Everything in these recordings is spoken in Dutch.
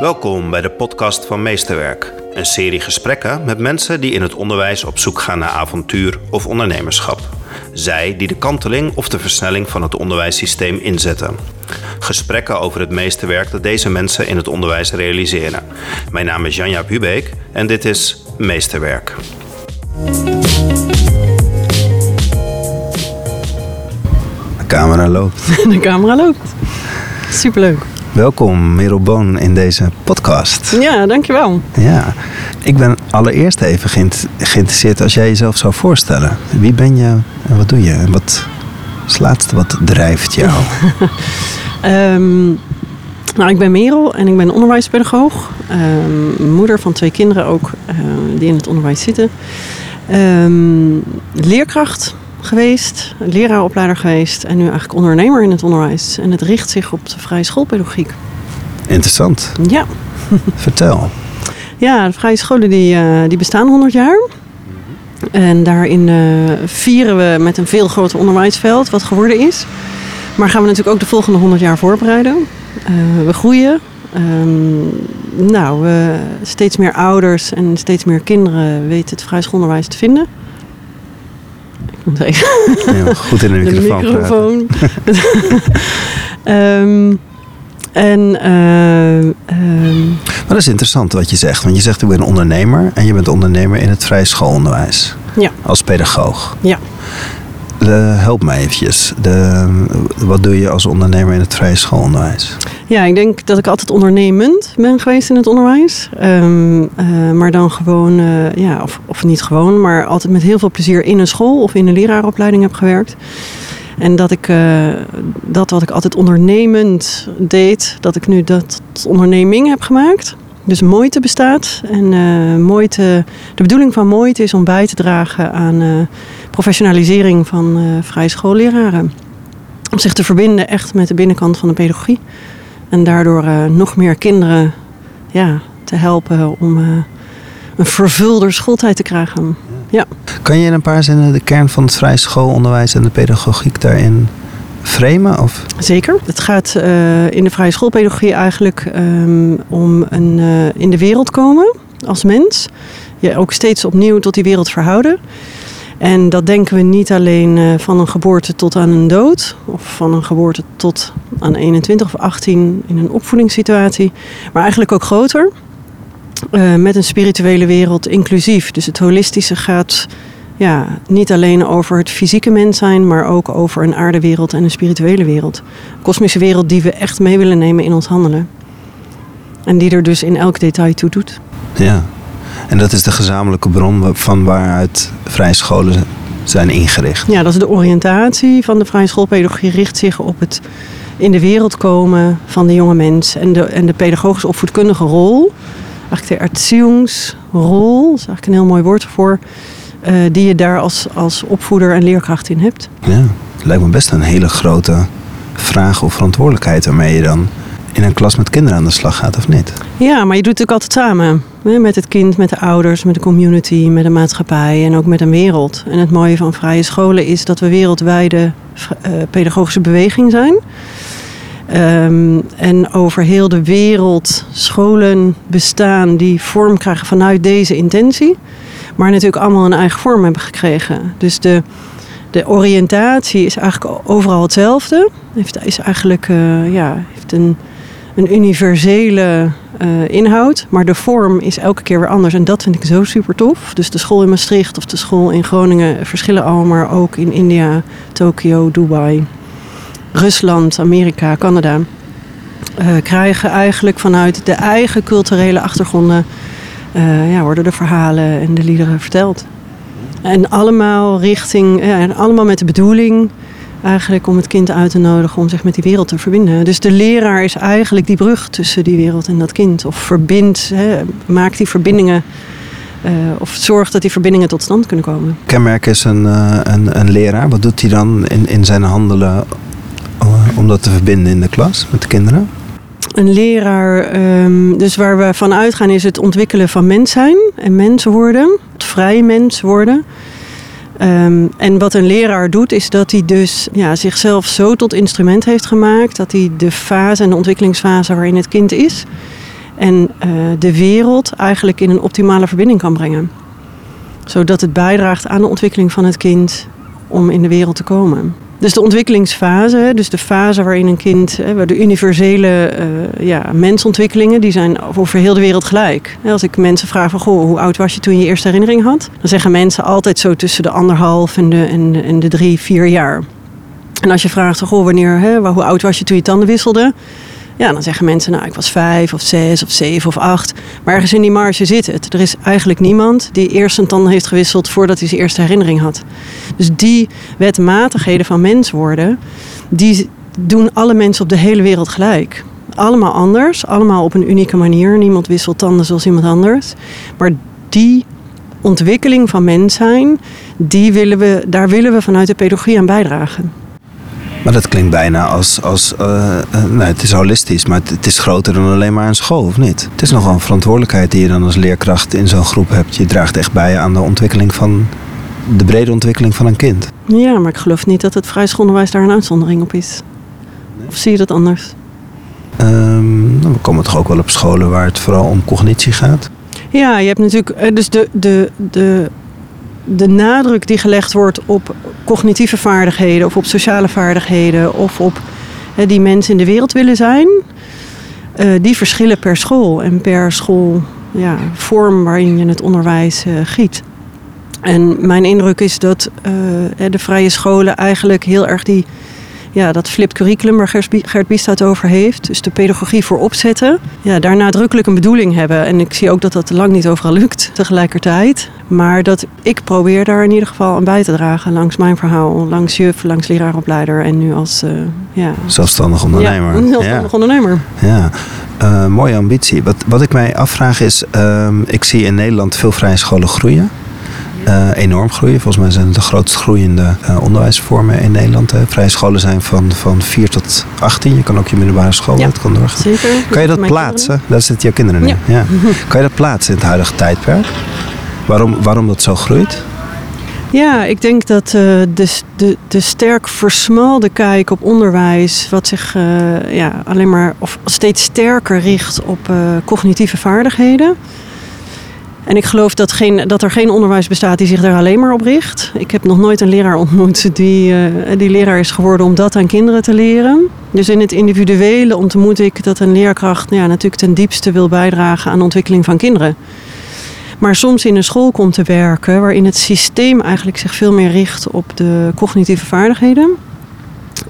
Welkom bij de podcast van Meesterwerk. Een serie gesprekken met mensen die in het onderwijs op zoek gaan naar avontuur of ondernemerschap. Zij die de kanteling of de versnelling van het onderwijssysteem inzetten. Gesprekken over het meesterwerk dat deze mensen in het onderwijs realiseren. Mijn naam is Janja Hubeek en dit is Meesterwerk. De camera loopt. De camera loopt. Superleuk. Welkom Merel Boon in deze podcast. Ja, dankjewel. Ja, ik ben allereerst even geïnt- geïnteresseerd als jij jezelf zou voorstellen. Wie ben je en wat doe je? En wat is het laatste wat drijft jou? Ehm, nou, ik ben Merel en ik ben onderwijspedagoog. Ehm, moeder van twee kinderen ook eh, die in het onderwijs zitten. Ehm, leerkracht geweest, leraaropleider geweest en nu eigenlijk ondernemer in het onderwijs. En het richt zich op de vrije schoolpedagogiek. Interessant. Ja, Vertel. ja de vrije scholen die, eh, die bestaan 100 jaar. En daarin eh, vieren we met een veel groter onderwijsveld wat geworden is. Maar gaan we natuurlijk ook de volgende 100 jaar voorbereiden. Eh, we groeien. Ehm, nou, steeds meer ouders en steeds meer kinderen weten het vrij schoolonderwijs te vinden. Heel goed in de de microfoon. praten. microfoon. Ehm, en eh, ehm, Maar dat is interessant wat je zegt. Want je zegt ik ben ondernemer en je bent ondernemer in het vrije schoolonderwijs. Ja. Als pedagoog. Ja. De, help mij eventjes. De, wat doe je als ondernemer in het vrije schoolonderwijs? Ja, ik denk dat ik altijd ondernemend ben geweest in het onderwijs. Ehm, eh, maar dan gewoon, eh, ja, of, of niet gewoon, maar altijd met heel veel plezier in een school of in een leraaropleiding heb gewerkt. En dat ik eh, dat wat ik altijd ondernemend deed, dat ik nu dat onderneming heb gemaakt. Dus Mooite bestaat. En eh Mooite, de bedoeling van Mooite is om bij te dragen aan eh, professionalisering van eh vrije schoolleraren. Om zich te verbinden echt met de binnenkant van de pedagogie. En daardoor nog meer kinderen ja, te helpen om een vervulder schooltijd te krijgen. Kan je in een paar zinnen de kern van het vrije schoolonderwijs en de pedagogiek daarin framen? Of? Zeker. Het gaat eh, in de vrije schoolpedagogie eigenlijk ehm, om een eh, in de wereld komen als mens. Je ook steeds opnieuw tot die wereld verhouden. En dat denken we niet alleen eh, van een geboorte tot aan een dood. Of van een geboorte tot aan 21 of 18 in een opvoedingssituatie. Maar eigenlijk ook groter. Met een spirituele wereld inclusief. Dus het holistische gaat ja, niet alleen over het fysieke mens zijn, maar ook over een aardewereld en een spirituele wereld. Een kosmische wereld die we echt mee willen nemen in ons handelen. En die er dus in elk detail toe doet. Ja. En dat is de gezamenlijke bron van waaruit vrije scholen zijn ingericht. Ja, dat is de oriëntatie van de vrije schoolpedagogie. Richt zich op het in de wereld komen van de jonge mens. En de, en de pedagogisch opvoedkundige rol. Eigenlijk de erziehungsrol. Dat is eigenlijk een heel mooi woord voor. Eh, die je daar als, als opvoeder en leerkracht in hebt. Ja. Het lijkt me best een hele grote vraag of verantwoordelijkheid waarmee je dan in een klas met kinderen aan de slag gaat, of niet? Ja, maar je doet het natuurlijk altijd samen. Hè, Met het kind, met de ouders, met de community, met de maatschappij en ook met een wereld. En het mooie van vrije scholen is dat we wereldwijde eh, pedagogische beweging zijn. Ehm, en over heel de wereld scholen bestaan die vorm krijgen vanuit deze intentie. Maar natuurlijk allemaal een eigen vorm hebben gekregen. Dus de, de oriëntatie is eigenlijk overal hetzelfde. Heeft, is eigenlijk eh, ja, heeft een, een universele eh, inhoud. Maar de vorm is elke keer weer anders. En dat vind ik zo super tof. Dus de school in Maastricht of de school in Groningen verschillen allemaal. Maar ook in India, Tokio, Dubai, Rusland, Amerika, Canada. eh, krijgen eigenlijk vanuit de eigen culturele achtergronden... eh, ja, worden de verhalen en de liederen verteld. En allemaal richting, ja, en allemaal met de bedoeling eigenlijk om het kind uit te nodigen om zich met die wereld te verbinden. Dus de leraar is eigenlijk die brug tussen die wereld en dat kind. Of verbindt, maakt die verbindingen, eh, of zorgt dat die verbindingen tot stand kunnen komen. Kenmerk is een, eh, een, een leraar. Wat doet hij dan in, in zijn handelen om dat te verbinden in de klas met de kinderen? Een leraar, ehm, dus waar we van uitgaan is het ontwikkelen van mens zijn en mens worden, het vrij mens worden. Ehm, en wat een leraar doet, is dat hij dus ja, zichzelf zo tot instrument heeft gemaakt dat hij de fase en de ontwikkelingsfase waarin het kind is, En uh, de wereld eigenlijk in een optimale verbinding kan brengen. Zodat het bijdraagt aan de ontwikkeling van het kind om in de wereld te komen. Dus de ontwikkelingsfase, dus de fase waarin een kind, de universele uh, ja, mensontwikkelingen, die zijn over heel de wereld gelijk. Als ik mensen vraag van, goh, hoe oud was je toen je eerste herinnering had? Dan zeggen mensen altijd zo tussen de anderhalf en de, en, en de drie, vier jaar. En als je vraagt, goh, wanneer, hè, hoe oud was je toen je tanden wisselde? Ja, dan zeggen mensen, nou, ik was vijf of zes of zeven of acht. Maar ergens in die marge zit het. Er is eigenlijk niemand die eerst zijn tanden heeft gewisseld voordat hij zijn eerste herinnering had. Dus die wetmatigheden van mens worden, die doen alle mensen op de hele wereld gelijk. Allemaal anders, allemaal op een unieke manier. Niemand wisselt tanden zoals iemand anders. Maar die ontwikkeling van mens zijn, die willen we, daar willen we vanuit de pedagogie aan bijdragen. Maar dat klinkt bijna als, als uh, nou, het is holistisch, maar het, is groter dan alleen maar een school, of niet? Het is nogal een verantwoordelijkheid die je dan als leerkracht in zo'n groep hebt. Je draagt echt bij aan de ontwikkeling van, de brede ontwikkeling van een kind. Ja, maar ik geloof niet dat het vrij schoolonderwijs daar een uitzondering op is. Of zie je dat anders? Um, we komen toch ook wel op scholen waar het vooral om cognitie gaat? Ja, je hebt natuurlijk eh, dus de, de, de de nadruk die gelegd wordt op cognitieve vaardigheden of op sociale vaardigheden of op die mensen in de wereld willen zijn, uh, die verschillen per school en per school ja, vorm waarin je het onderwijs uh, giet. En mijn indruk is dat uh, de vrije scholen eigenlijk heel erg die ja, dat flipped curriculum waar Gert Biest het over heeft. Dus de pedagogie voor opzetten. Ja, daar nadrukkelijk een bedoeling hebben. En ik zie ook dat dat lang niet overal lukt tegelijkertijd. Maar dat ik probeer daar in ieder geval aan bij te dragen. Langs mijn verhaal. Langs juf, langs leraaropleider. En nu als uh, ja, zelfstandig ondernemer. Ja, zelfstandig ondernemer. Ja. Uh, mooie ambitie. Wat, wat ik mij afvraag is, uh, ik zie in Nederland veel vrije scholen groeien uh, enorm groeien. Volgens mij zijn het de grootst groeiende uh, onderwijsvormen in Nederland. Hè. Vrije scholen zijn van, van 4 tot 18. Je kan ook je middelbare school, ja, dat kan doorgaan. Zeker. Kan je dat plaatsen? Daar zitten jouw kinderen nu. Ja. Kan je dat plaatsen in het huidige tijdperk? Waarom, waarom dat zo groeit? Ja, ik denk dat uh, de, de, de sterk versmalde kijk op onderwijs, wat zich uh, ja, alleen maar of steeds sterker richt op uh, cognitieve vaardigheden. En ik geloof dat, geen, dat er geen onderwijs bestaat die zich daar alleen maar op richt. Ik heb nog nooit een leraar ontmoet die, uh, die leraar is geworden om dat aan kinderen te leren. Dus in het individuele ontmoet ik dat een leerkracht ja, natuurlijk ten diepste wil bijdragen aan de ontwikkeling van kinderen. Maar soms in een school komt te werken waarin het systeem eigenlijk zich veel meer richt op de cognitieve vaardigheden.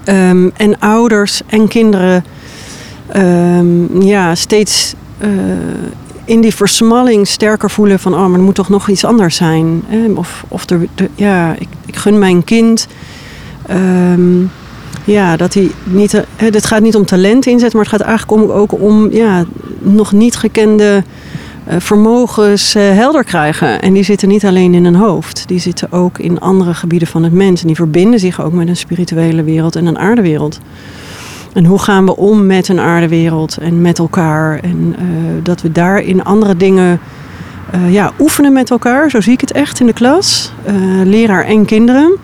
Um, en ouders en kinderen um, ja, steeds uh, in die versmalling sterker voelen van... oh, maar er moet toch nog iets anders zijn. Hè? Of, of er, de, ja, ik, ik gun mijn kind... Um, ja, dat hij niet... Hè, het gaat niet om talent inzetten, maar het gaat eigenlijk ook om ja, nog niet gekende uh, vermogens uh, helder krijgen. En die zitten niet alleen in een hoofd. Die zitten ook in andere gebieden van het mens. En die verbinden zich ook met een spirituele wereld en een aardewereld. En hoe gaan we om met een aardewereld en met elkaar? En uh, dat we daarin andere dingen uh, ja, oefenen met elkaar. Zo zie ik het echt in de klas. Uh, leraar en kinderen.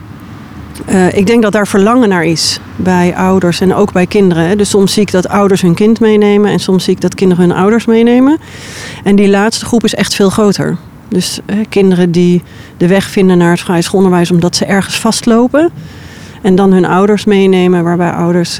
ik denk dat daar verlangen naar is bij ouders en ook bij kinderen. Dus soms zie ik dat ouders hun kind meenemen en soms zie ik dat kinderen hun ouders meenemen. En die laatste groep is echt veel groter. Dus kinderen die de weg vinden naar het vrije schoolonderwijs omdat ze ergens vastlopen. En dan hun ouders meenemen, waarbij ouders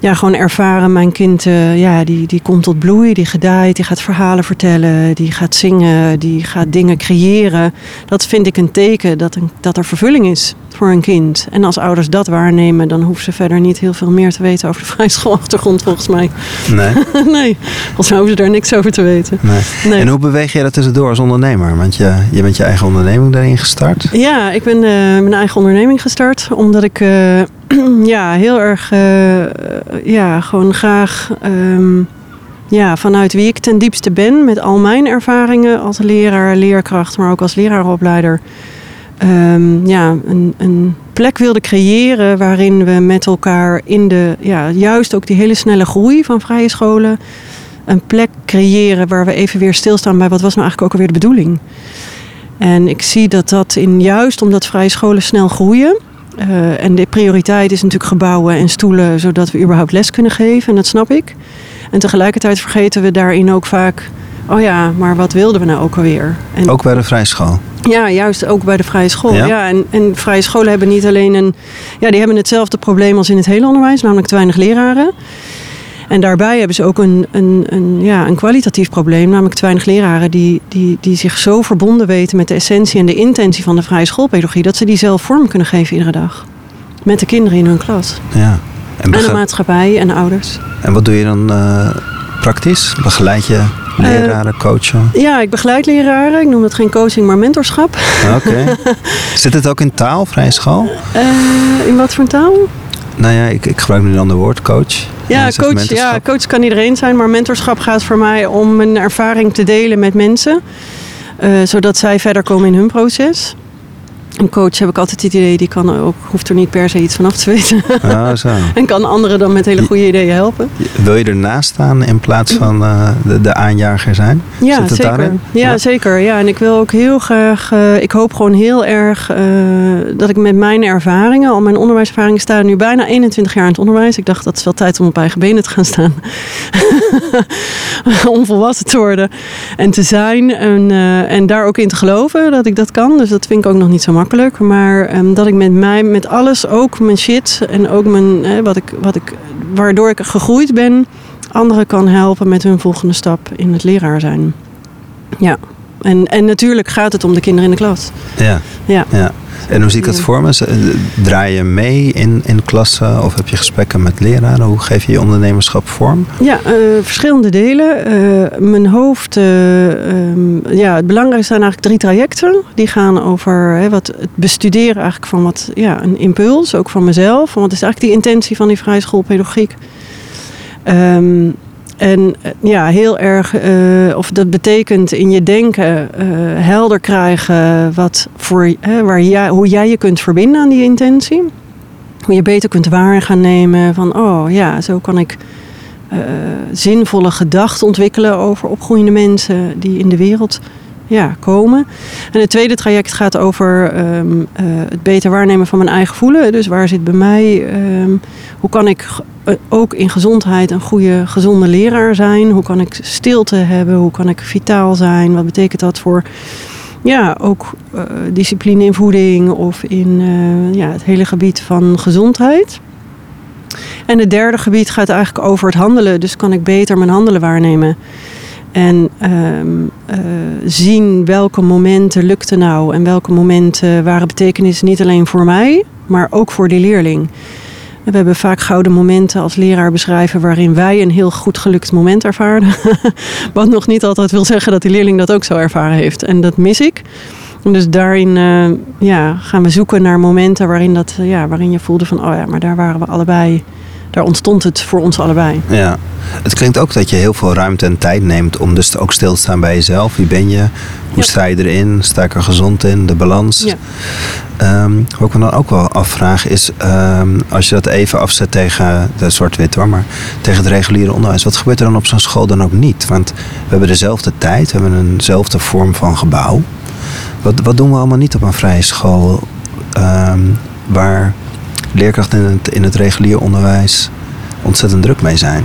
ja, gewoon ervaren, mijn kind uh, ja, die, die komt tot bloei, die gedijen, die gaat verhalen vertellen, die gaat zingen, die gaat dingen creëren. Dat vind ik een teken dat, een, dat er vervulling is voor een kind. En als ouders dat waarnemen, dan hoeven ze verder niet heel veel meer te weten over de vrije schoolachtergrond, volgens mij. Nee. nee, als hoeven ze daar niks over te weten. Nee. nee. En hoe beweeg je dat tussendoor als ondernemer? Want je, je bent je eigen onderneming daarin gestart? Ja, ik ben uh, mijn eigen onderneming gestart, omdat ik. Uh, ja, heel erg, uh, ja, gewoon graag um, ja, vanuit wie ik ten diepste ben, met al mijn ervaringen als leraar, leerkracht, maar ook als leraaropleider, um, ja, een, een, plek wilde creëren waarin we met elkaar in de, ja, juist ook die hele snelle groei van vrije scholen, een plek creëren waar we even weer stilstaan bij wat was nou eigenlijk ook alweer de bedoeling. En ik zie dat dat in juist omdat vrije scholen snel groeien, uh, en de prioriteit is natuurlijk gebouwen en stoelen, zodat we überhaupt les kunnen geven. En dat snap ik. En tegelijkertijd vergeten we daarin ook vaak... oh ja, maar wat wilden we nou ook alweer? En, Ook bij de vrije school. ja, juist ook bij de vrije school. Ja? Ja? en, en vrije scholen hebben niet alleen een... Ja, die hebben hetzelfde probleem als in het hele onderwijs, namelijk te weinig leraren. En daarbij hebben ze ook een, een, een, ja, een kwalitatief probleem, namelijk te weinig leraren die, die, die zich zo verbonden weten met de essentie en de intentie van de vrije schoolpedagogie, dat ze die zelf vorm kunnen geven iedere dag. Met de kinderen in hun klas. Ja. En, En de maatschappij en de ouders. en wat doe je dan eh, praktisch? Begeleid je leraren, coachen? Ja, ik begeleid leraren. Ik noem dat geen coaching, maar mentorschap. Oké. Zit het ook in taal, vrije school? Eh, in wat voor taal? Nou ja, ik, ik gebruik nu een ander woord, coach. Ja, coach, ja, coach kan iedereen zijn, maar mentorschap gaat voor mij om mijn ervaring te delen met mensen, eh, zodat zij verder komen in hun proces. Een coach heb ik altijd het idee, die kan ook, hoeft er niet per se iets vanaf te weten. Ah, zo. en kan anderen dan met hele goede ideeën helpen. Wil je ernaast staan in plaats van eh, de, de aanjager zijn? Ja, Zit het zeker. daarin? Ja, Ja. zeker. Ja, en ik wil ook heel graag. eh, ik hoop gewoon heel erg eh, dat ik met mijn ervaringen, al mijn onderwijservaringen, sta nu bijna 21 jaar in het onderwijs. Ik dacht dat is wel tijd om op eigen benen te gaan staan. om volwassen te worden en te zijn. En, en daar ook in te geloven dat ik dat kan. Dus dat vind ik ook nog niet zo makkelijk. Maar ehm, dat ik met mij, met alles, ook mijn shit en ook mijn, eh, wat ik, wat ik, waardoor ik gegroeid ben, anderen kan helpen met hun volgende stap in het leraar zijn. Ja. En, en natuurlijk gaat het om de kinderen in de klas. Ja. Ja. ja. En hoe zie ik dat voor me? Z- Draai je mee in, in klassen of heb je gesprekken met leraren? Hoe geef je je ondernemerschap vorm? Ja, eh, verschillende delen. Eh, mijn hoofd, eh, ehm, ja, het belangrijkste zijn eigenlijk drie trajecten. Die gaan over wat, het bestuderen eigenlijk van wat, ja, een impuls, ook van mezelf. Van wat is eigenlijk die intentie van die vrije schoolpedagogiek? Ehm, en eh, ja, heel erg, eh, of dat betekent in je denken eh, helder krijgen wat voor, waar jij, hoe jij je kunt verbinden aan die intentie. Hoe je beter kunt waar gaan nemen van, oh ja, zo kan ik zinvolle gedachten ontwikkelen over opgroeiende mensen die in de wereld ja, komen. En het tweede traject gaat over ehm, eh, het beter waarnemen van mijn eigen voelen. Dus waar zit bij mij, ehm, hoe kan ik eh, ook in gezondheid een goede, gezonde leraar zijn? Hoe kan ik stilte hebben? Hoe kan ik vitaal zijn? Wat betekent dat voor ja, ook eh, discipline in voeding of in ja, het hele gebied van gezondheid? En het derde gebied gaat eigenlijk over het handelen. Dus kan ik beter mijn handelen waarnemen. En ehm, eh, zien welke momenten lukte nou en welke momenten waren betekenis niet alleen voor mij, maar ook voor die leerling. We hebben vaak gouden momenten als leraar beschrijven waarin wij een heel goed gelukt moment ervaren. Wat nog niet altijd wil zeggen dat die leerling dat ook zo ervaren heeft. En dat mis ik. Dus daarin eh, ja, gaan we zoeken naar momenten waarin, dat, ja, waarin je voelde van, oh ja, maar daar waren we allebei. Daar ontstond het voor ons allebei. Ja. Het klinkt ook dat je heel veel ruimte en tijd neemt om dus ook stil te staan bij jezelf. Wie ben je? Hoe Ja. sta je erin? Sta ik er gezond in? De balans? Ja. Ehm, wat ik me dan ook wel afvraag is, ehm, als je dat even afzet tegen de zwart-wit hoor, maar tegen het reguliere onderwijs, wat gebeurt er dan op zo'n school dan ook niet? Want we hebben dezelfde tijd, we hebben eenzelfde vorm van gebouw. Wat, wat doen we allemaal niet op een vrije school ehm, waar leerkrachten in het, in het regulier onderwijs ontzettend druk mee zijn?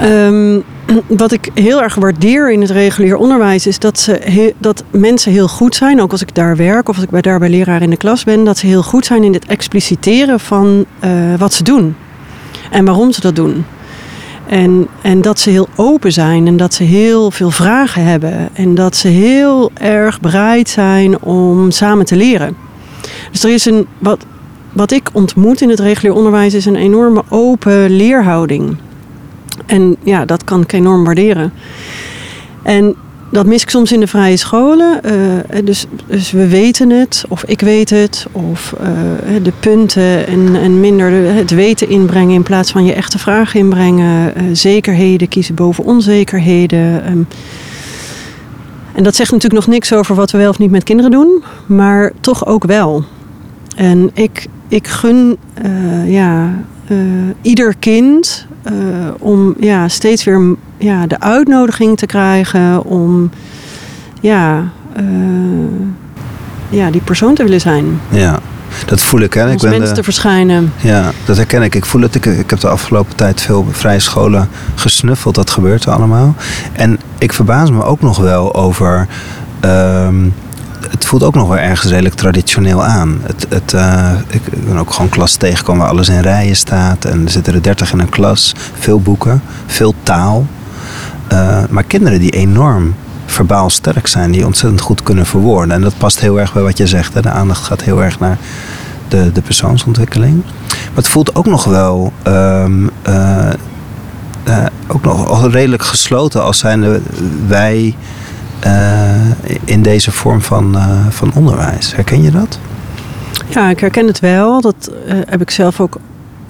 Ehm, wat ik heel erg waardeer in het regulier onderwijs is dat, ze dat mensen heel goed zijn, ook als ik daar werk of als ik bij, daar bij leraar in de klas ben, dat ze heel goed zijn in het expliciteren van eh, wat ze doen en waarom ze dat doen. En, en dat ze heel open zijn en dat ze heel veel vragen hebben en dat ze heel erg bereid zijn om samen te leren. Dus er is een, wat, wat ik ontmoet in het regulier onderwijs is een enorme open leerhouding. En ja, dat kan ik enorm waarderen. En dat mis ik soms in de vrije scholen. Eh, dus, dus we weten het, of ik weet het, of eh, de punten en, en minder de- het weten inbrengen in plaats van je echte vragen inbrengen. Eh, zekerheden kiezen boven onzekerheden. Ehm. en dat zegt natuurlijk nog niks over wat we wel of niet met kinderen doen, maar toch ook wel. En ik, ik gun eh, ja, eh, ieder kind eh, om ja, steeds weer ja, de uitnodiging te krijgen om ja, ja, die persoon te willen zijn. Ja, Dat voel ik. Hè. Als ik ben mens de- te verschijnen. Ja, dat herken ik. Ik voel het. Ik, ik heb de afgelopen tijd veel vrije scholen gesnuffeld. Dat gebeurt er allemaal. En ik verbaas me ook nog wel over. ehm, het voelt ook nog wel ergens redelijk traditioneel aan. Het, het, eh, ik ben ook gewoon klas tegengekomen waar alles in rijen staat. En er zitten er dertig in een klas. Veel boeken, veel taal. Eh, maar kinderen die enorm verbaal sterk zijn, die ontzettend goed kunnen verwoorden. En dat past heel erg bij wat je zegt. Hè? De aandacht gaat heel erg naar de, de persoonsontwikkeling. Maar het voelt ook nog wel ehm, eh, ook nog redelijk gesloten als zijn wij in deze vorm van, eh, van onderwijs. Herken je dat? Ja, ik herken het wel. Dat eh, heb ik zelf ook,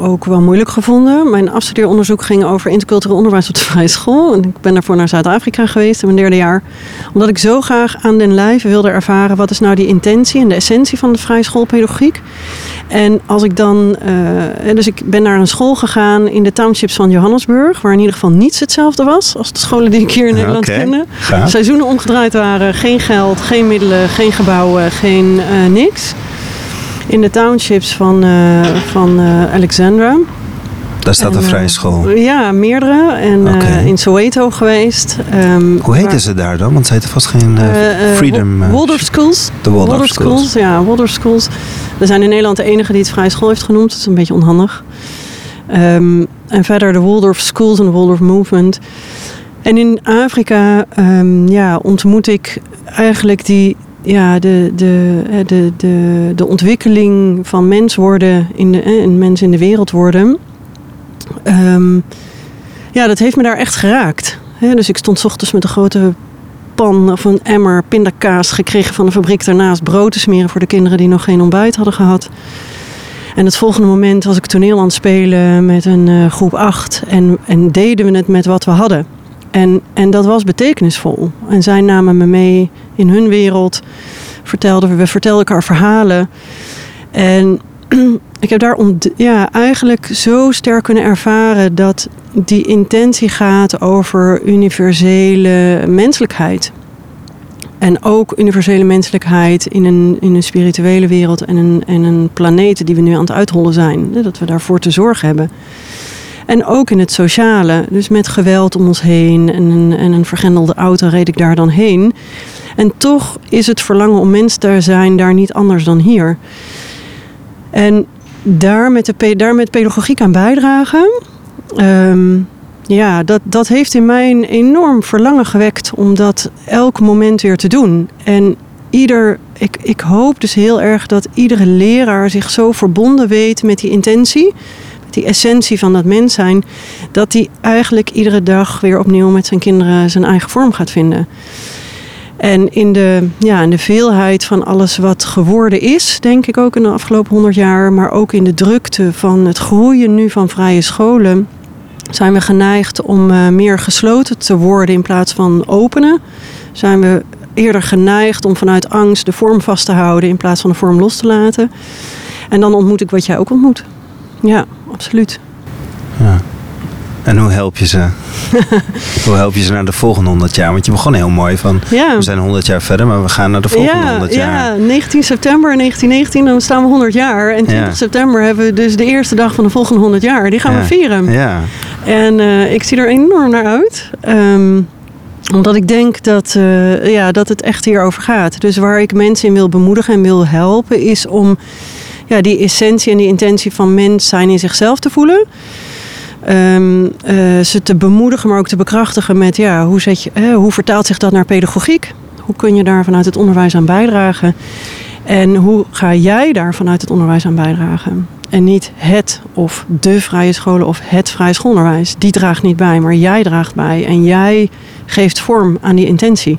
ook wel moeilijk gevonden. Mijn afstudeeronderzoek ging over intercultureel onderwijs op de vrije school. En ik ben daarvoor naar Zuid-Afrika geweest in mijn derde jaar. Omdat ik zo graag aan den lijve wilde ervaren... wat is nou die intentie en de essentie van de vrije schoolpedagogiek. En als ik dan... eh, dus ik ben naar een school gegaan in de townships van Johannesburg... waar in ieder geval niets hetzelfde was als de scholen die ik hier in Nederland kende. Seizoenen omgedraaid waren, geen geld, geen middelen, geen gebouwen, geen eh, niks. In de townships van, eh, van eh, Alexandra. Daar staat En, een eh, vrije school. Ja, meerdere. En Oké. in Soweto geweest. Ehm, Hoe heten ze daar dan? Want ze heten vast geen Freedom... Waldorf Schools. De Waldorf Schools. Ja, Waldorf Schools. We zijn in Nederland de enige die het vrije school heeft genoemd. Dat is een beetje onhandig. Ehm, en verder de Waldorf Schools en de Waldorf Movement. En in Afrika ehm, ja, ontmoet ik eigenlijk die, ja, de, de, de, de, de ontwikkeling van mens worden, in de, en mens in de wereld worden. Ehm, ja, dat heeft me daar echt geraakt. Dus ik stond ochtends met een grote pan of een emmer pindakaas gekregen van de fabriek daarnaast brood te smeren voor de kinderen die nog geen ontbijt hadden gehad. En het volgende moment was ik toneel aan het spelen met een eh, groep 8 en, en deden we het met wat we hadden. En, en dat was betekenisvol. En zij namen me mee in hun wereld. Vertelden, we vertelden elkaar verhalen. En ik heb daar ja, eigenlijk zo sterk kunnen ervaren dat die intentie gaat over universele menselijkheid. En ook universele menselijkheid in een, in een spirituele wereld en een, en een planeet die we nu aan het uithollen zijn. Dat we daarvoor te zorgen hebben. En ook in het sociale. Dus met geweld om ons heen en een, en een vergrendelde auto reed ik daar dan heen. En toch is het verlangen om mens te zijn daar niet anders dan hier. En daar met, de, daar met pedagogiek aan bijdragen. ehm, ja, dat, dat heeft in mij een enorm verlangen gewekt om dat elk moment weer te doen. En ieder, ik, ik hoop dus heel erg dat iedere leraar zich zo verbonden weet met die intentie, met die essentie van dat mens zijn, dat hij eigenlijk iedere dag weer opnieuw met zijn kinderen zijn eigen vorm gaat vinden. En in de, ja, in de veelheid van alles wat geworden is, denk ik ook in de afgelopen honderd jaar, maar ook in de drukte van het groeien nu van vrije scholen, zijn we geneigd om eh, meer gesloten te worden in plaats van openen. Zijn we eerder geneigd om vanuit angst de vorm vast te houden in plaats van de vorm los te laten. En dan ontmoet ik wat jij ook ontmoet. Ja, absoluut. Ja. En hoe help je ze? hoe help je ze naar de volgende 100 jaar? Want je begon heel mooi van, Ja. we zijn 100 jaar verder, maar we gaan naar de volgende ja, 100 jaar. ja, 19 september 1919, dan staan we 100 jaar. En 20 Ja. september hebben we dus de eerste dag van de volgende 100 jaar. Die gaan we vieren. Ja, En eh, ik zie er enorm naar uit. Ehm, omdat ik denk dat, eh, ja, dat het echt hierover gaat. Dus waar ik mensen in wil bemoedigen en wil helpen, is om ja, die essentie en die intentie van mens zijn in zichzelf te voelen. Ehm, eh, ze te bemoedigen, maar ook te bekrachtigen met ja, hoe, zet je, hoe vertaalt zich dat naar pedagogiek? Hoe kun je daar vanuit het onderwijs aan bijdragen? En hoe ga jij daar vanuit het onderwijs aan bijdragen? En niet het of de vrije scholen of het vrije schoolonderwijs. Die draagt niet bij, maar jij draagt bij. En jij geeft vorm aan die intentie.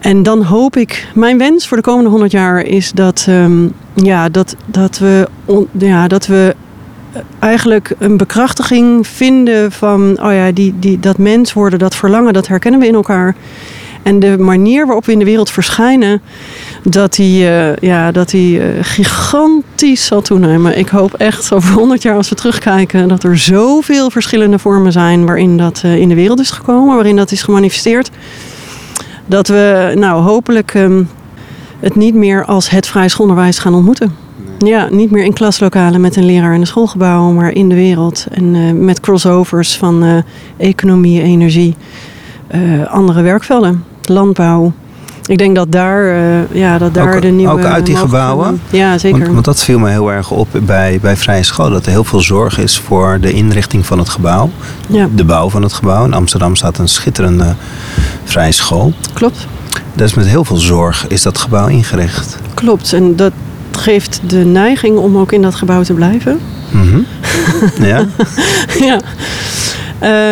En dan hoop ik, mijn wens voor de komende 100 jaar is dat, ehm, ja, dat, dat, we, ja, dat we eigenlijk een bekrachtiging vinden van oh ja, die, die, dat mens worden, dat verlangen, dat herkennen we in elkaar. En de manier waarop we in de wereld verschijnen, dat die, eh, ja, dat die eh, gigantisch zal toenemen. Ik hoop echt over 100 jaar als we terugkijken dat er zoveel verschillende vormen zijn waarin dat eh, in de wereld is gekomen, waarin dat is gemanifesteerd. Dat we nou hopelijk ehm, het niet meer als het vrij schoolonderwijs gaan ontmoeten. Ja, niet meer in klaslokalen met een leraar in een schoolgebouw, maar in de wereld. En uh, met crossovers van uh, economie, energie, uh, andere werkvelden, landbouw. Ik denk dat daar, ja, dat daar ook, de nieuwe... Ook uit die gebouwen? Ja, zeker. Want, want, dat viel me heel erg op bij, bij Vrije School. Dat er heel veel zorg is voor de inrichting van het gebouw. Ja. De bouw van het gebouw. In Amsterdam staat een schitterende Vrije School. Klopt. Dus met heel veel zorg is dat gebouw ingericht. Klopt. En dat geeft de neiging om ook in dat gebouw te blijven. Mm -hmm. ja. ja.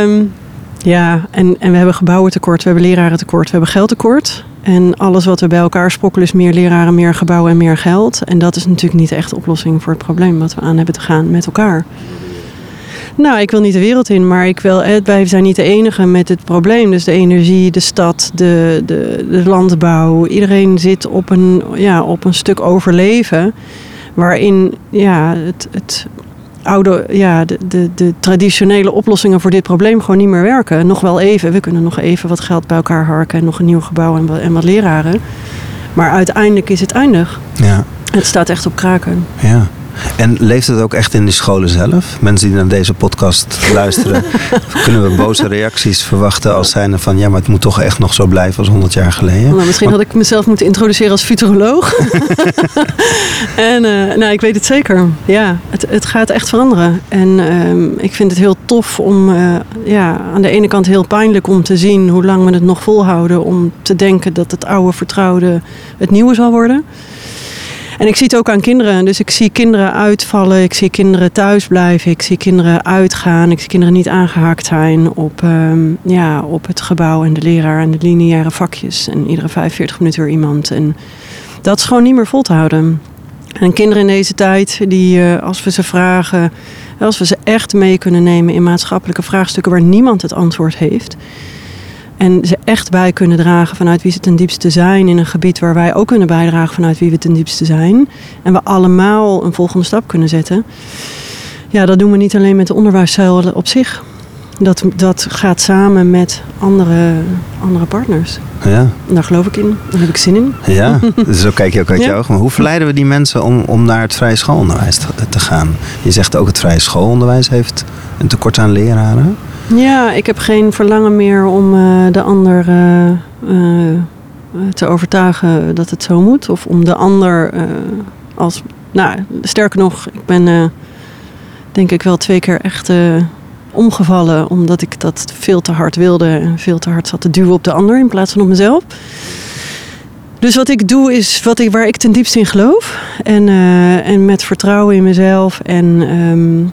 Um, ja, en, en we hebben gebouwentekort, we hebben lerarentekort, we hebben geldtekort. En alles wat we bij elkaar sprokkelen is meer leraren, meer gebouwen en meer geld. En dat is natuurlijk niet echt de oplossing voor het probleem wat we aan hebben te gaan met elkaar. Nou, ik wil niet de wereld in, maar ik wil, wij zijn niet de enige met het probleem. Dus de energie, de stad, de, de, de landbouw. Iedereen zit op een, ja, op een stuk overleven. Waarin ja, het, het oude, ja, de, de, de traditionele oplossingen voor dit probleem gewoon niet meer werken. Nog wel even. We kunnen nog even wat geld bij elkaar harken en nog een nieuw gebouw en wat, en wat leraren. Maar uiteindelijk is het eindig. Ja. Het staat echt op kraken. Ja. En leeft het ook echt in de scholen zelf? Mensen die naar deze podcast luisteren, kunnen we boze reacties verwachten als zijnde van ja, maar het moet toch echt nog zo blijven als 100 jaar geleden? Nou, misschien had ik mezelf moeten introduceren als futuroloog. en uh, nou, ik weet het zeker. Ja, het, het gaat echt veranderen. En uh, ik vind het heel tof om, uh, ja, aan de ene kant heel pijnlijk om te zien hoe lang we het nog volhouden om te denken dat het oude vertrouwde het nieuwe zal worden. En ik zie het ook aan kinderen. Dus ik zie kinderen uitvallen, ik zie kinderen thuis blijven, ik zie kinderen uitgaan, ik zie kinderen niet aangehaakt zijn op, um, ja, op het gebouw en de leraar en de lineaire vakjes. En iedere 45 minuten weer iemand. En dat is gewoon niet meer vol te houden. En kinderen in deze tijd, die uh, als we ze vragen, als we ze echt mee kunnen nemen in maatschappelijke vraagstukken waar niemand het antwoord heeft. En ze echt bij kunnen dragen vanuit wie ze ten diepste zijn in een gebied waar wij ook kunnen bijdragen vanuit wie we ten diepste zijn. En we allemaal een volgende stap kunnen zetten. Ja, dat doen we niet alleen met de onderwijszuil op zich. Dat, dat gaat samen met andere, andere partners. Ja. Daar geloof ik in. Daar heb ik zin in. Ja, dus zo kijk je ook uit ja. je ogen. Maar hoe verleiden we die mensen om, om naar het vrije schoolonderwijs te, te gaan? Je zegt ook het vrije schoolonderwijs heeft een tekort aan leraren. Ja, ik heb geen verlangen meer om uh, de ander uh, uh, te overtuigen dat het zo moet. Of om de ander als. Nou, sterker nog, ik ben denk ik wel twee keer echt omgevallen. Omdat ik dat veel te hard wilde en veel te hard zat te duwen op de ander in plaats van op mezelf. Dus wat ik doe is wat ik, waar ik ten diepste in geloof. En, en met vertrouwen in mezelf en. Uh,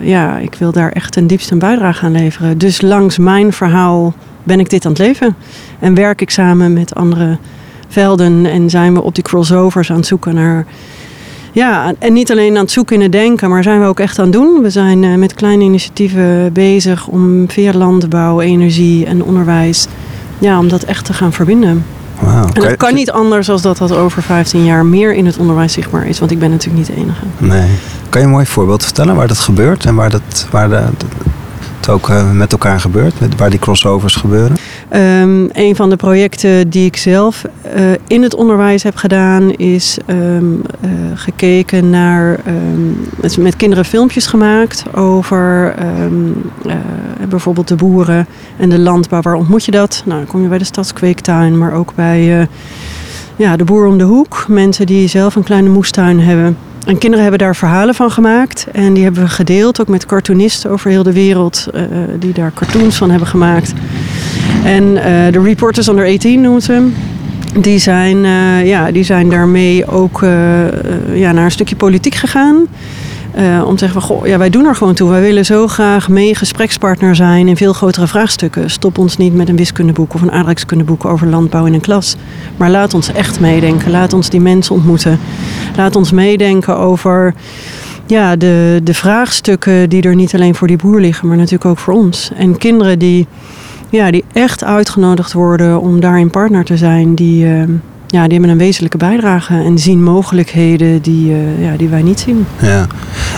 ja, ik wil daar echt ten diepste een bijdrage aan leveren. Dus langs mijn verhaal ben ik dit aan het leven. En werk ik samen met andere velden en zijn we op die crossovers aan het zoeken naar. Ja, en niet alleen aan het zoeken in het denken, maar zijn we ook echt aan het doen. We zijn uh, met kleine initiatieven bezig om via landbouw, energie en onderwijs, ja, om dat echt te gaan verbinden. Wow, en dat kan niet anders dan dat dat over 15 jaar meer in het onderwijs zichtbaar is. Want ik ben natuurlijk niet de enige. Nee. Kan je een mooi voorbeeld vertellen waar dat gebeurt? En waar, dat, waar de, het ook uh, met elkaar gebeurt? Met, waar die crossovers gebeuren? Um, een van de projecten die ik zelf uh, in het onderwijs heb gedaan... is um, uh, gekeken naar... Um, met kinderen filmpjes gemaakt over bijvoorbeeld de boeren en de landbouw. Waar ontmoet je dat? Nou, dan kom je bij de stadskweektuin, maar ook bij ja, de boer om de hoek. Mensen die zelf een kleine moestuin hebben. En kinderen hebben daar verhalen van gemaakt. En die hebben we gedeeld, ook met cartoonisten over heel de wereld. Uh, die daar cartoons van hebben gemaakt. En uh, de Reporters Under 18 noemt ze hem. Die zijn, ja, die zijn daarmee ook ja, naar een stukje politiek gegaan. Uh, om te zeggen van, goh, ja, wij doen er gewoon toe. Wij willen zo graag mee gesprekspartner zijn in veel grotere vraagstukken. Stop ons niet met een wiskundeboek of een aardrijkskundeboek over landbouw in een klas. Maar laat ons echt meedenken. Laat ons die mensen ontmoeten. Laat ons meedenken over ja, de, de vraagstukken die er niet alleen voor die boer liggen, maar natuurlijk ook voor ons. En kinderen die, ja, die echt uitgenodigd worden om daarin partner te zijn, die, uh, ja, die hebben een wezenlijke bijdrage en zien mogelijkheden die, uh, ja, die wij niet zien. Ja,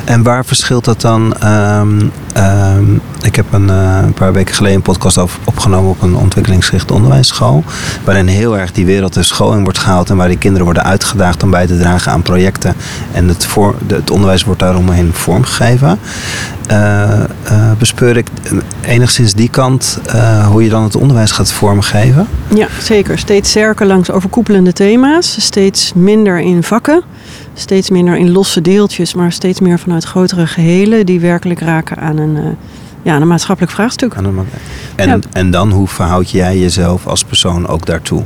en waar verschilt dat dan? Um, um, ik heb een, uh, een, paar weken geleden een podcast over opgenomen op een ontwikkelingsgerichte onderwijsschool. Waarin heel erg die wereld de school wordt gehaald en waar die kinderen worden uitgedaagd om bij te dragen aan projecten. En het, voor, het onderwijs wordt daaromheen vormgegeven. Uh, bespeur ik enigszins die kant hoe je dan het onderwijs gaat vormgeven? Ja, zeker. Steeds sterker langs overkoepelende thema's. Steeds minder in vakken. Steeds minder in losse deeltjes, maar steeds meer vanuit grotere gehelen die werkelijk raken aan een, uh, ja, aan een maatschappelijk vraagstuk. En, en dan, hoe verhoud jij jezelf als persoon ook daartoe?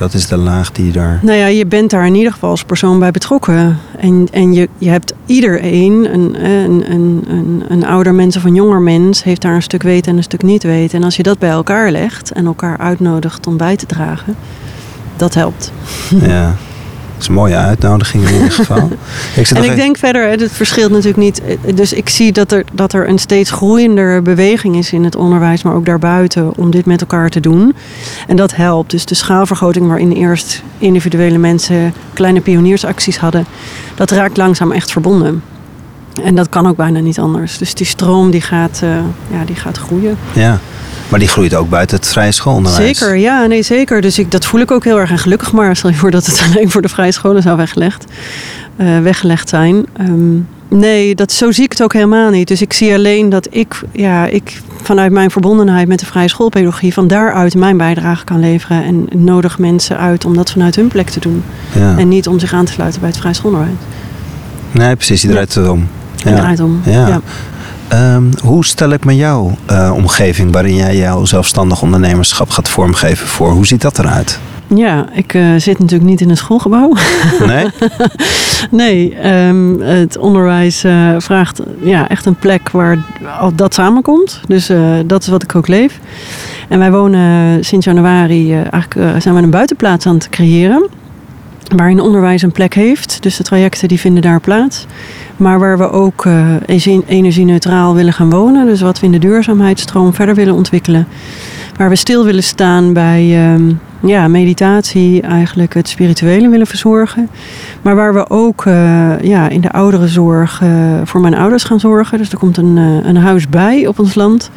Dat is de laag die daar. Nou ja, je bent daar in ieder geval als persoon bij betrokken. En, en je, je hebt iedereen, een, een, een, een, een ouder mens of een jonger mens, heeft daar een stuk weten en een stuk niet weten. En als je dat bij elkaar legt en elkaar uitnodigt om bij te dragen, dat helpt. Ja. Dat is een mooie uitnodiging in ieder geval. ik en ik denk verder, het verschilt natuurlijk niet. Dus ik zie dat er, dat er een steeds groeiender beweging is in het onderwijs, maar ook daarbuiten, om dit met elkaar te doen. En dat helpt. Dus de schaalvergroting waarin eerst individuele mensen kleine pioniersacties hadden, dat raakt langzaam echt verbonden. En dat kan ook bijna niet anders. Dus die stroom die gaat, uh, ja, die gaat groeien. Ja. Maar die groeit ook buiten het vrije schoolonderwijs. Zeker, ja, nee, zeker. Dus ik, dat voel ik ook heel erg. En gelukkig maar, stel je voor dat het alleen voor de vrije scholen zou weggelegd, uh, weggelegd zijn. Um, nee, dat, zo zie ik het ook helemaal niet. Dus ik zie alleen dat ik, ja, ik vanuit mijn verbondenheid met de vrije schoolpedagogie... van daaruit mijn bijdrage kan leveren. En nodig mensen uit om dat vanuit hun plek te doen. Ja. En niet om zich aan te sluiten bij het vrije schoolonderwijs. Nee, precies. Die draait erom. Ja. Draait om, ja. ja. Um, hoe stel ik me jouw uh, omgeving waarin jij jouw zelfstandig ondernemerschap gaat vormgeven voor? Hoe ziet dat eruit? Ja, ik uh, zit natuurlijk niet in een schoolgebouw. Nee? nee, um, het onderwijs uh, vraagt ja, echt een plek waar al dat samenkomt. Dus dat is wat ik ook leef. En wij wonen sinds januari, eigenlijk zijn we een buitenplaats aan het creëren waarin onderwijs een plek heeft. Dus de trajecten die vinden daar plaats. Maar waar we ook uh, energie-neutraal willen gaan wonen. Dus wat we in de duurzaamheidsstroom verder willen ontwikkelen. Waar we stil willen staan bij uh, ja, meditatie, eigenlijk het spirituele willen verzorgen. Maar waar we ook uh, ja, in de ouderenzorg uh, voor mijn ouders gaan zorgen. Dus er komt een, een huis bij op ons land.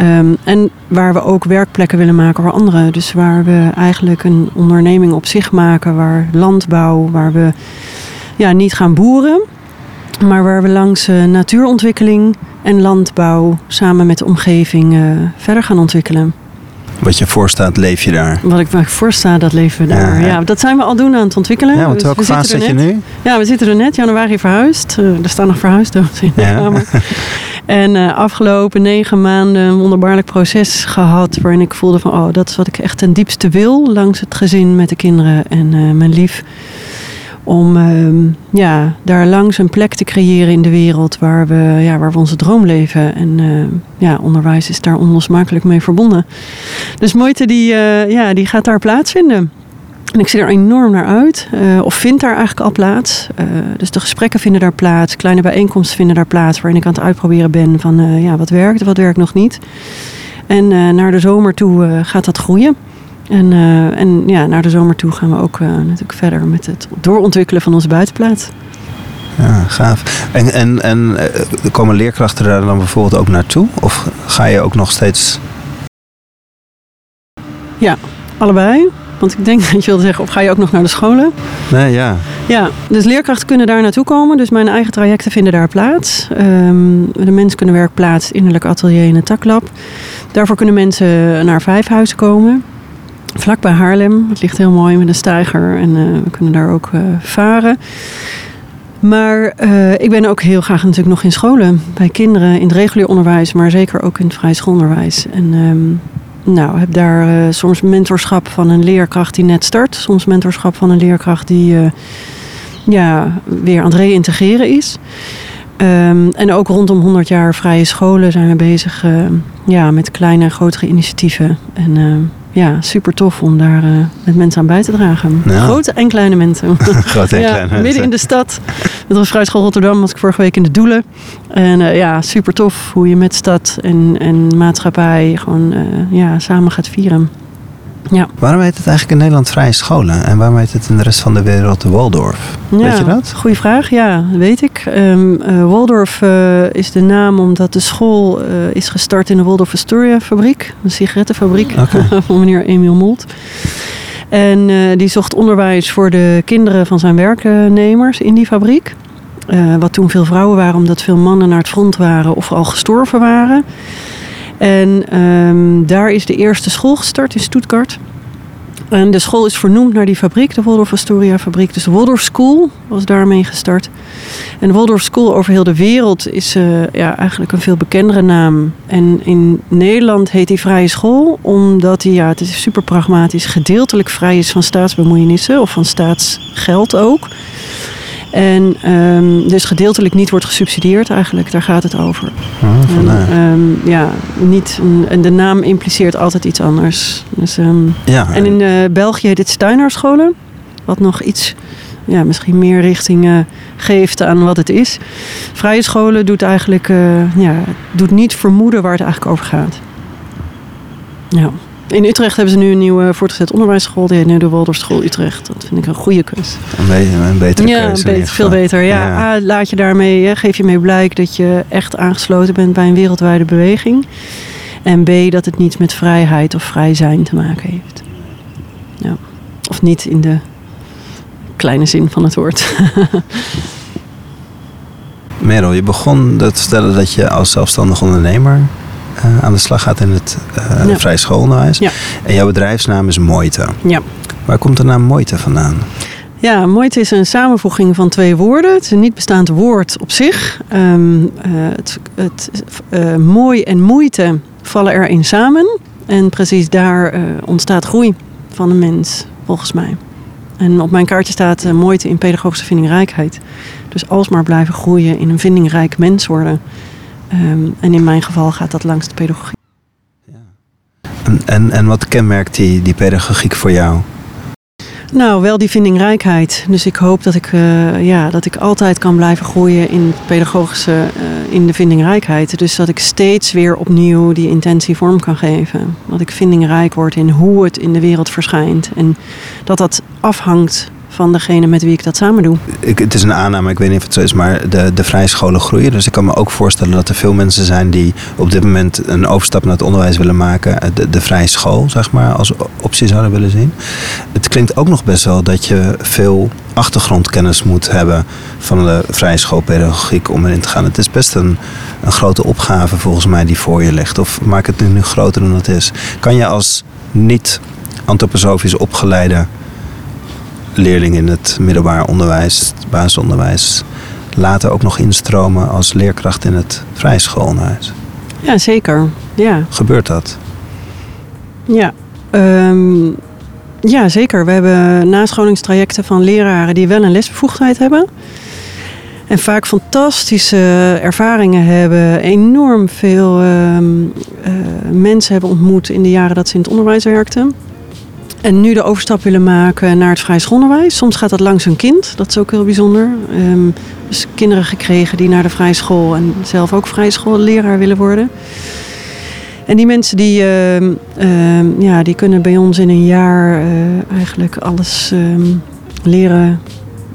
Um, en waar we ook werkplekken willen maken voor anderen. Dus waar we eigenlijk een onderneming op zich maken, waar landbouw, waar we ja, niet gaan boeren, maar waar we langs uh, natuurontwikkeling en landbouw samen met de omgeving uh, verder gaan ontwikkelen. Wat je voorstaat, leef je daar? Wat ik voorsta, dat leven we daar. Ja, ja. dat zijn we al doen aan het ontwikkelen. Ja, want welke fase zit je nu? Ja, we zitten er net, januari verhuisd. Uh, er staan nog verhuisdozen in de ja. kamer. En uh, afgelopen negen maanden een wonderbaarlijk proces gehad. Waarin ik voelde van, oh, dat is wat ik echt ten diepste wil. Langs het gezin met de kinderen en uh, mijn lief. Om uh, ja, daar langs een plek te creëren in de wereld waar we, ja, waar onze droom leven. En uh, ja, onderwijs is daar onlosmakelijk mee verbonden. Dus Moeite die, ja, die gaat daar plaatsvinden. En ik zie er enorm naar uit, uh, of vind daar eigenlijk al plaats. Uh, dus de gesprekken vinden daar plaats, kleine bijeenkomsten vinden daar plaats, waarin ik aan het uitproberen ben van uh, ja, wat werkt, wat werkt nog niet. En naar de zomer toe gaat dat groeien. En, en ja, naar de zomer toe gaan we ook natuurlijk verder met het doorontwikkelen van onze buitenplaats. Ja, gaaf. En, en, en komen leerkrachten daar dan bijvoorbeeld ook naartoe? Of ga je ook nog steeds. Ja, allebei. Want ik denk dat je wilde zeggen, of ga je ook nog naar de scholen? Nee, ja. Ja, dus leerkrachten kunnen daar naartoe komen. Dus mijn eigen trajecten vinden daar plaats. Um, de menskundewerk plaats, innerlijk atelier in het taklab. Daarvoor kunnen mensen naar Vijfhuizen komen. Vlak bij Haarlem. Het ligt heel mooi met een steiger en uh, we kunnen daar ook uh, varen. Maar uh, ik ben ook heel graag natuurlijk nog in scholen. Bij kinderen, in het regulier onderwijs, maar zeker ook in het vrij schoolonderwijs. En um, nou, heb daar uh, soms mentorschap van een leerkracht die net start. Soms mentorschap van een leerkracht die uh, ja, weer aan het reïntegreren is. Um, en ook rondom 100 jaar vrije scholen zijn we bezig uh, ja, met kleine en grotere initiatieven. En ja, super tof om daar uh, met mensen aan bij te dragen. Grote en kleine mensen. Grote en ja, kleine mensen. Midden in de stad. Met de Vrijschool Rotterdam was ik vorige week in de Doelen. En uh, ja, super tof hoe je met stad en, en maatschappij gewoon uh, ja, samen gaat vieren. Ja. Waarom heet het eigenlijk in Nederland vrije scholen? En waarom heet het in de rest van de wereld de Waldorf? weet je dat? Goeie vraag, ja, weet ik. Um, uh, Waldorf uh, is de naam omdat de school uh, is gestart in de Waldorf Astoria fabriek. Een sigarettenfabriek okay. van meneer Emiel Molt. En die zocht onderwijs voor de kinderen van zijn werknemers in die fabriek. wat toen veel vrouwen waren, omdat veel mannen naar het front waren of al gestorven waren. En um, daar is de eerste school gestart in Stuttgart. En de school is vernoemd naar die fabriek, de Waldorf Astoria fabriek. Dus de Waldorf School was daarmee gestart. En de Waldorf School over heel de wereld is uh, ja, eigenlijk een veel bekendere naam. En in Nederland heet die vrije school omdat die, ja, het is super pragmatisch, gedeeltelijk vrij is van staatsbemoeienissen of van staatsgeld ook. En um, dus gedeeltelijk niet wordt gesubsidieerd eigenlijk, daar gaat het over. Oh, en, um, ja, niet, en de naam impliceert altijd iets anders. Dus, um, ja, en in uh, België heet het Steinerscholen, wat nog iets ja, misschien meer richting uh, geeft aan wat het is. Vrije scholen doet eigenlijk uh, ja, doet niet vermoeden waar het eigenlijk over gaat. Ja. In Utrecht hebben ze nu een nieuwe voortgezet onderwijsschool. Die heet nu de Waldorfschool Utrecht. Dat vind ik een goede keus. Een, een betere ja, keuze. Ja, veel beter. Ja, ja. Ah, laat je daarmee, geef je mee blijk dat je echt aangesloten bent bij een wereldwijde beweging. En B, dat het niets met vrijheid of vrij zijn te maken heeft. Ja. Of niet in de kleine zin van het woord. Merel, je begon te vertellen dat je als zelfstandig ondernemer uh, aan de slag gaat in het uh, ja. vrij schoolonderwijs. Ja. En jouw bedrijfsnaam is Moite. Ja. Waar komt de naam Moite vandaan? Ja, Moite is een samenvoeging van twee woorden. Het is een niet bestaand woord op zich. Um, uh, het, het mooi en moeite vallen erin samen. En precies daar ontstaat groei van de mens, volgens mij. En op mijn kaartje staat moeite in pedagogische vindingrijkheid. Dus alsmaar blijven groeien in een vindingrijk mens worden. Um, en in mijn geval gaat dat langs de pedagogiek. Ja. En, en, en wat kenmerkt die, die pedagogiek voor jou? Nou, wel die vindingrijkheid. Dus ik hoop dat ik, uh, ja, dat ik altijd kan blijven groeien in pedagogische, uh, in de vindingrijkheid. Dus dat ik steeds weer opnieuw die intentie vorm kan geven. Dat ik vindingrijk word in hoe het in de wereld verschijnt. En dat dat afhangt van degene met wie ik dat samen doe. Ik, het is een aanname, ik weet niet of het zo is, maar de, de vrije scholen groeien. Dus ik kan me ook voorstellen dat er veel mensen zijn die op dit moment een overstap naar het onderwijs willen maken. De, de vrije school, zeg maar, als optie zouden willen zien. Het klinkt ook nog best wel dat je veel achtergrondkennis moet hebben van de vrije schoolpedagogiek om erin te gaan. Het is best een, een grote opgave volgens mij die voor je ligt. Of maak het nu, nu groter dan het is. Kan je als niet antroposofisch opgeleide leerling in het middelbaar onderwijs, het basisonderwijs, later ook nog instromen als leerkracht in het vrije schoolonderwijs? Ja, zeker. Ja. Gebeurt dat? Ja. Um, ja, zeker. We hebben nascholingstrajecten van leraren die wel een lesbevoegdheid hebben. En vaak fantastische ervaringen hebben. Enorm veel um, uh, mensen hebben ontmoet in de jaren dat ze in het onderwijs werkten. En nu de overstap willen maken naar het vrij schoolonderwijs. Soms gaat dat langs hun kind, dat is ook heel bijzonder. Um, dus kinderen gekregen die naar de vrije school en zelf ook vrije schoolleraar willen worden. En die mensen die, uh, uh, ja, die kunnen bij ons in een jaar uh, eigenlijk alles ehm, leren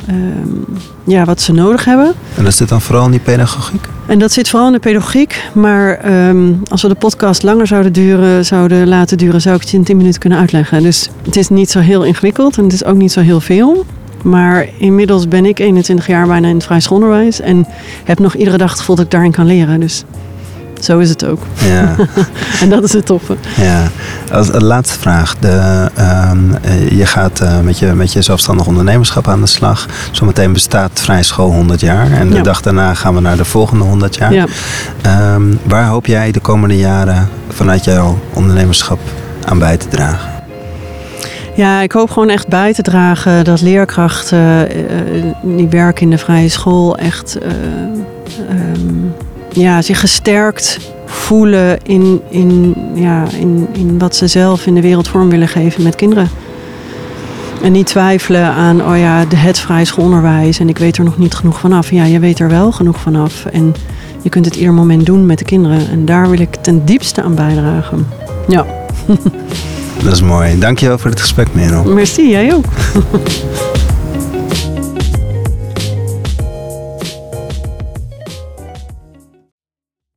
ehm, ja, wat ze nodig hebben. En dat zit dan vooral in die pedagogiek? En dat zit vooral in de pedagogiek. Maar um, als we de podcast langer zouden, duren, zouden laten duren, zou ik het je in 10 minuten kunnen uitleggen. Dus het is niet zo heel ingewikkeld en het is ook niet zo heel veel. Maar inmiddels ben ik 21 jaar bijna in het vrij schoolonderwijs. En heb nog iedere dag het gevoel dat ik daarin kan leren. Dus zo is het ook. Ja. en dat is het toffe. Ja. Als laatste vraag. De, uh, je gaat uh, met, je, met je zelfstandig ondernemerschap aan de slag. Zometeen bestaat Vrij School 100 jaar. En de Ja. dag daarna gaan we naar de volgende 100 jaar. Ja. Um, waar hoop jij de komende jaren vanuit jouw ondernemerschap aan bij te dragen? Ja, ik hoop gewoon echt bij te dragen dat leerkrachten uh, die werken in de vrije school echt uh, um, ja, zich gesterkt voelen in, in, ja, in, in wat ze zelf in de wereld vorm willen geven met kinderen. En niet twijfelen aan, oh ja, de het vrije schoolonderwijs en ik weet er nog niet genoeg vanaf. Ja, je weet er wel genoeg vanaf. En je kunt het ieder moment doen met de kinderen. En daar wil ik ten diepste aan bijdragen. Ja. Dat is mooi. Dankjewel voor het gesprek, Merel. Merci, jij ook.